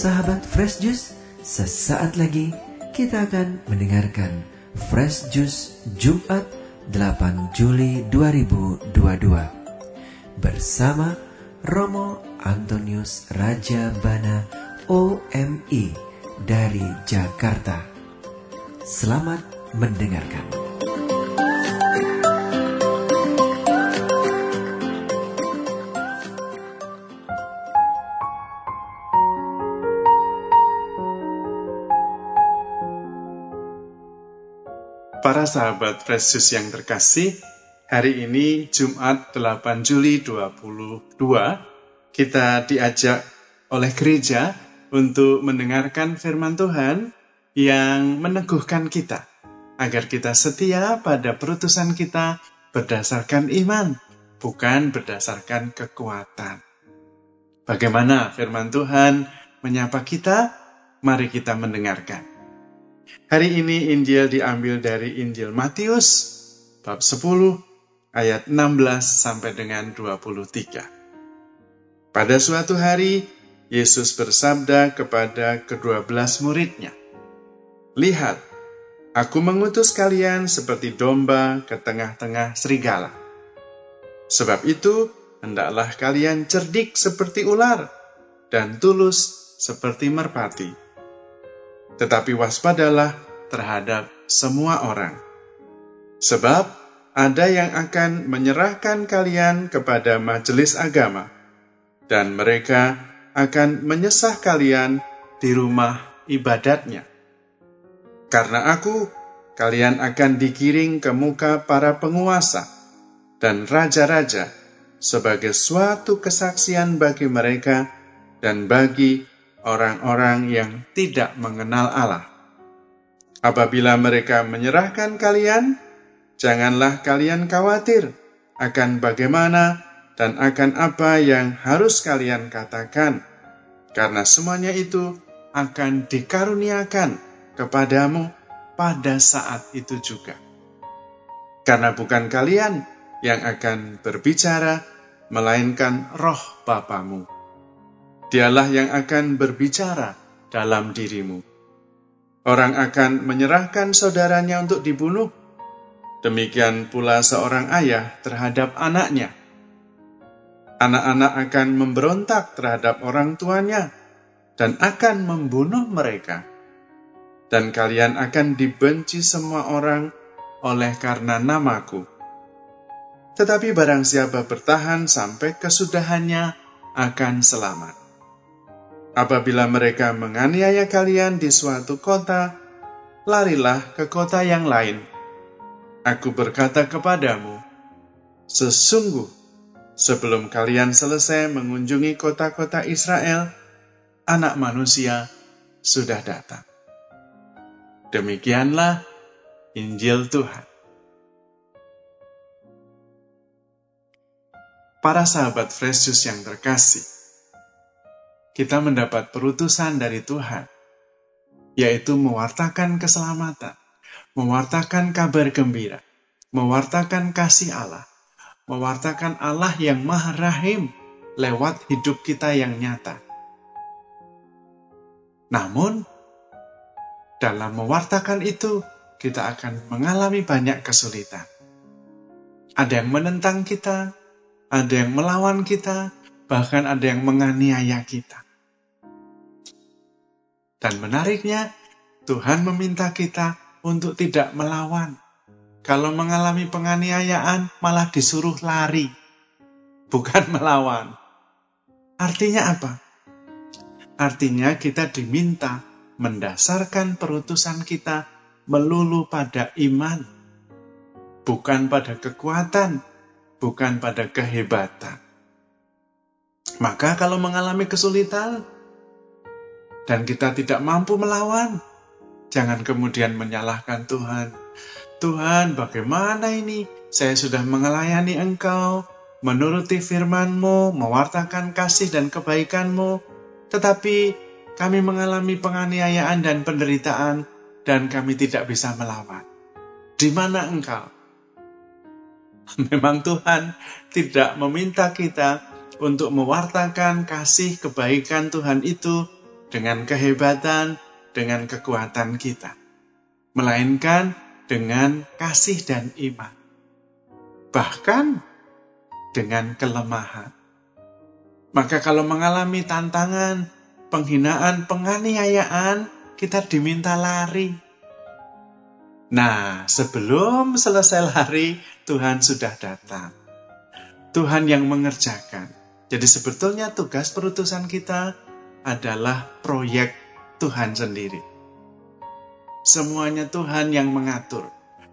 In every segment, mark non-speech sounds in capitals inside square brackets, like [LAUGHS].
Sahabat Fresh Juice, sesaat lagi kita akan mendengarkan Fresh Juice Jumat 8 Juli 2022 bersama Romo Antonius Raja Bana OMI dari Jakarta. Selamat mendengarkan. Sahabat Fresh yang terkasih, hari ini Jumat 8 Juli 2022, kita diajak oleh gereja untuk mendengarkan firman Tuhan yang meneguhkan kita agar kita setia pada perutusan kita berdasarkan iman, bukan berdasarkan kekuatan. Bagaimana firman Tuhan menyapa kita? Mari kita mendengarkan. Hari ini Injil diambil dari Injil Matius bab 10 ayat 16 sampai dengan 23. Pada suatu hari Yesus bersabda kepada kedua belas muridnya, Lihat, aku mengutus kalian seperti domba ke tengah-tengah serigala. Sebab itu, hendaklah kalian cerdik seperti ular dan tulus seperti merpati tetapi waspadalah terhadap semua orang. Sebab ada yang akan menyerahkan kalian kepada majelis agama, dan mereka akan menyesah kalian di rumah ibadatnya. Karena aku, kalian akan digiring ke muka para penguasa dan raja-raja sebagai suatu kesaksian bagi mereka dan bagi orang-orang yang tidak mengenal Allah. Apabila mereka menyerahkan kalian, janganlah kalian khawatir akan bagaimana dan akan apa yang harus kalian katakan, karena semuanya itu akan dikaruniakan kepadamu pada saat itu juga. Karena bukan kalian yang akan berbicara, melainkan roh Bapamu Dialah yang akan berbicara dalam dirimu. Orang akan menyerahkan saudaranya untuk dibunuh. Demikian pula seorang ayah terhadap anaknya. Anak-anak akan memberontak terhadap orang tuanya dan akan membunuh mereka. Dan kalian akan dibenci semua orang oleh karena namaku. Tetapi barang siapa bertahan sampai kesudahannya akan selamat. Apabila mereka menganiaya kalian di suatu kota, larilah ke kota yang lain. Aku berkata kepadamu, sesungguh sebelum kalian selesai mengunjungi kota-kota Israel, anak manusia sudah datang. Demikianlah Injil Tuhan. Para sahabat Fresh yang terkasih, kita mendapat perutusan dari Tuhan, yaitu mewartakan keselamatan, mewartakan kabar gembira, mewartakan kasih Allah, mewartakan Allah yang Maha Rahim lewat hidup kita yang nyata. Namun, dalam mewartakan itu, kita akan mengalami banyak kesulitan. Ada yang menentang kita, ada yang melawan kita, bahkan ada yang menganiaya kita. Dan menariknya, Tuhan meminta kita untuk tidak melawan. Kalau mengalami penganiayaan, malah disuruh lari, bukan [LAUGHS] melawan. Artinya apa? Artinya kita diminta mendasarkan perutusan kita melulu pada iman, bukan pada kekuatan, bukan pada kehebatan. Maka kalau mengalami kesulitan dan kita tidak mampu melawan, jangan kemudian menyalahkan Tuhan. Tuhan, bagaimana ini? Saya sudah mengelayani Engkau, menuruti firman-Mu, mewartakan kasih dan kebaikan-Mu, tetapi kami mengalami penganiayaan dan penderitaan, dan kami tidak bisa melawan. Di mana Engkau? [LAUGHS] Memang Tuhan tidak meminta kita untuk mewartakan kasih kebaikan Tuhan itu dengan kehebatan, dengan kekuatan kita, melainkan dengan kasih dan iman, bahkan dengan kelemahan. Maka, kalau mengalami tantangan, penghinaan, penganiayaan, kita diminta lari. Nah, sebelum selesai lari, Tuhan sudah datang. Tuhan yang mengerjakan. Jadi sebetulnya tugas perutusan kita adalah proyek Tuhan sendiri. Semuanya Tuhan yang mengatur.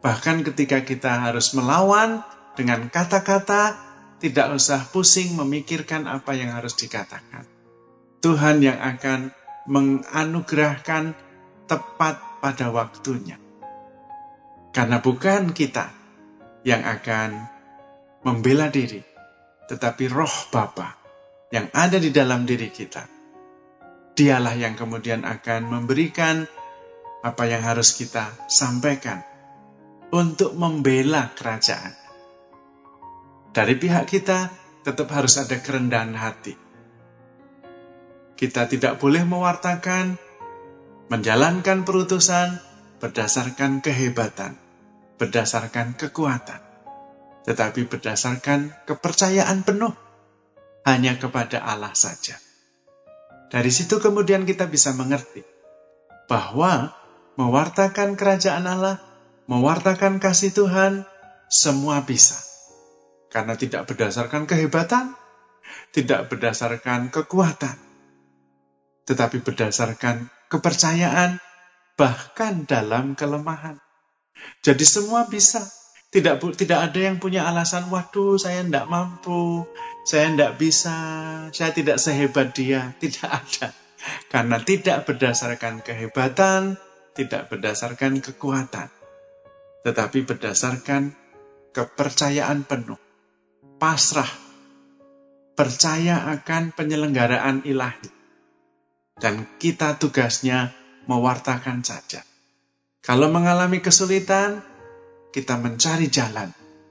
Bahkan ketika kita harus melawan dengan kata-kata, tidak usah pusing memikirkan apa yang harus dikatakan. Tuhan yang akan menganugerahkan tepat pada waktunya. Karena bukan kita yang akan membela diri, tetapi roh Bapa yang ada di dalam diri kita. Dialah yang kemudian akan memberikan apa yang harus kita sampaikan untuk membela kerajaan. Dari pihak kita tetap harus ada kerendahan hati. Kita tidak boleh mewartakan, menjalankan perutusan berdasarkan kehebatan, berdasarkan kekuatan tetapi berdasarkan kepercayaan penuh hanya kepada Allah saja. Dari situ kemudian kita bisa mengerti bahwa mewartakan kerajaan Allah, mewartakan kasih Tuhan, semua bisa. Karena tidak berdasarkan kehebatan, tidak berdasarkan kekuatan, tetapi berdasarkan kepercayaan, bahkan dalam kelemahan. Jadi semua bisa tidak tidak ada yang punya alasan, waduh saya tidak mampu, saya tidak bisa, saya tidak sehebat dia. [LAUGHS] Tidak ada. Karena tidak berdasarkan kehebatan, tidak berdasarkan kekuatan. Tetapi berdasarkan kepercayaan penuh. Pasrah. Percaya akan penyelenggaraan ilahi. Dan kita tugasnya mewartakan saja. Kalau mengalami kesulitan, kita mencari jalan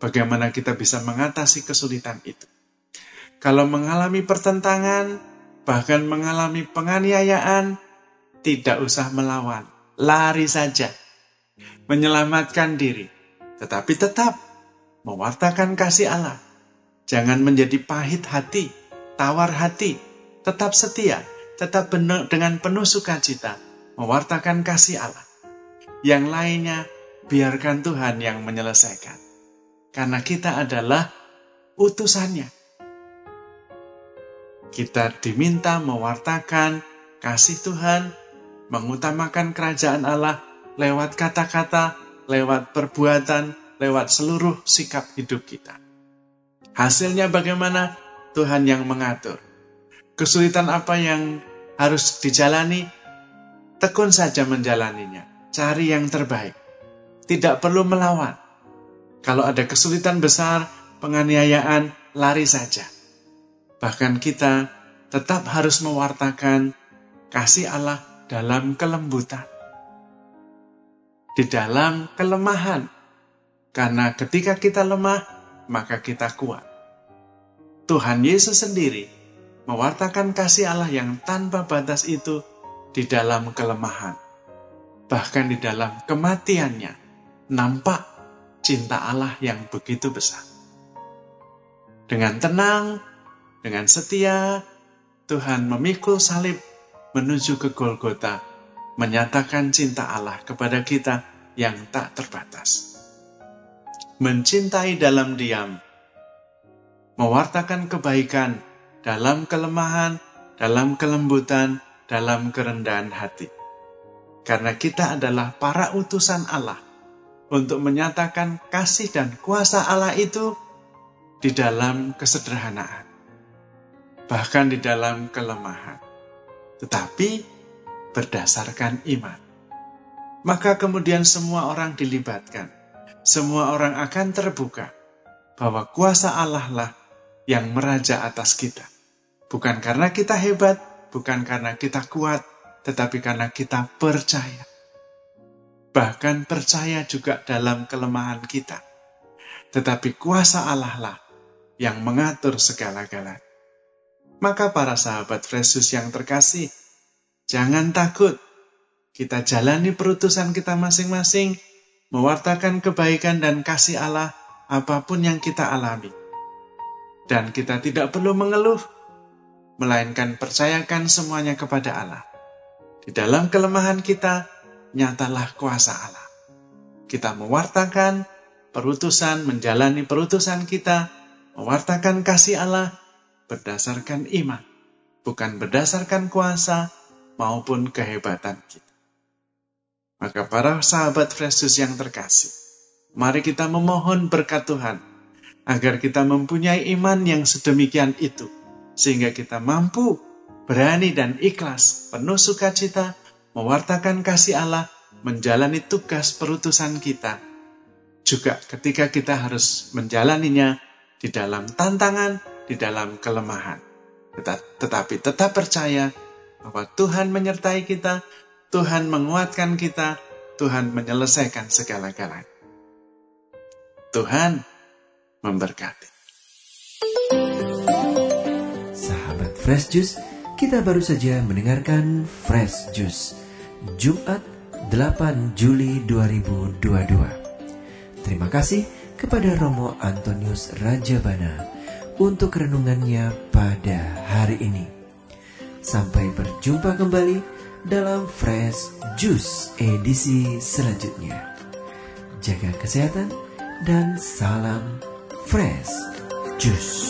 bagaimana kita bisa mengatasi kesulitan itu. Kalau mengalami pertentangan, bahkan mengalami penganiayaan, tidak usah melawan, lari saja, menyelamatkan diri, tetapi tetap mewartakan kasih Allah. Jangan menjadi pahit hati, tawar hati, tetap setia, tetap benar dengan penuh sukacita, mewartakan kasih Allah. Yang lainnya biarkan Tuhan yang menyelesaikan. Karena kita adalah utusannya. Kita diminta mewartakan kasih Tuhan, mengutamakan kerajaan Allah lewat kata-kata, lewat perbuatan, lewat seluruh sikap hidup kita. Hasilnya bagaimana? Tuhan yang mengatur. Kesulitan apa yang harus dijalani? Tekun saja menjalaninya. Cari yang terbaik tidak perlu melawan. Kalau ada kesulitan besar, penganiayaan, lari saja. Bahkan kita tetap harus mewartakan kasih Allah dalam kelembutan. Di dalam kelemahan. Karena ketika kita lemah, maka kita kuat. Tuhan Yesus sendiri mewartakan kasih Allah yang tanpa batas itu di dalam kelemahan. Bahkan di dalam kematiannya nampak cinta Allah yang begitu besar. Dengan tenang, dengan setia, Tuhan memikul salib menuju ke Golgota, menyatakan cinta Allah kepada kita yang tak terbatas. Mencintai dalam diam, mewartakan kebaikan dalam kelemahan, dalam kelembutan, dalam kerendahan hati. Karena kita adalah para utusan Allah untuk menyatakan kasih dan kuasa Allah itu di dalam kesederhanaan, bahkan di dalam kelemahan, tetapi berdasarkan iman. Maka kemudian semua orang dilibatkan, semua orang akan terbuka bahwa kuasa Allah lah yang meraja atas kita. Bukan karena kita hebat, bukan karena kita kuat, tetapi karena kita percaya bahkan percaya juga dalam kelemahan kita. Tetapi kuasa Allah lah yang mengatur segala-galanya. Maka para sahabat Yesus yang terkasih, Jangan takut. Kita jalani perutusan kita masing-masing, mewartakan kebaikan dan kasih Allah apa pun yang kita alami. Dan kita tidak perlu mengeluh, melainkan percayakan semuanya kepada Allah. Di dalam kelemahan kita, nyatalah kuasa Allah. Kita mewartakan perutusan, menjalani perutusan kita, mewartakan kasih Allah berdasarkan iman, bukan berdasarkan kuasa maupun kehebatan kita. Maka para sahabat Yesus yang terkasih, mari kita memohon berkat Tuhan agar kita mempunyai iman yang sedemikian itu sehingga kita mampu berani dan ikhlas penuh sukacita mewartakan kasih Allah menjalani tugas perutusan kita juga ketika kita harus menjalaninya di dalam tantangan, di dalam kelemahan. Tetapi tetap percaya bahwa Tuhan menyertai kita, Tuhan menguatkan kita, Tuhan menyelesaikan segala-galanya. Tuhan memberkati. Sahabat Fresh Juice, kita baru saja mendengarkan Fresh Juice Jumat 8 Juli 2022. Terima kasih kepada Romo Antonius Rajabana untuk renungannya pada hari ini. Sampai berjumpa kembali dalam Fresh Juice edisi selanjutnya. Jaga kesehatan dan salam Fresh Juice.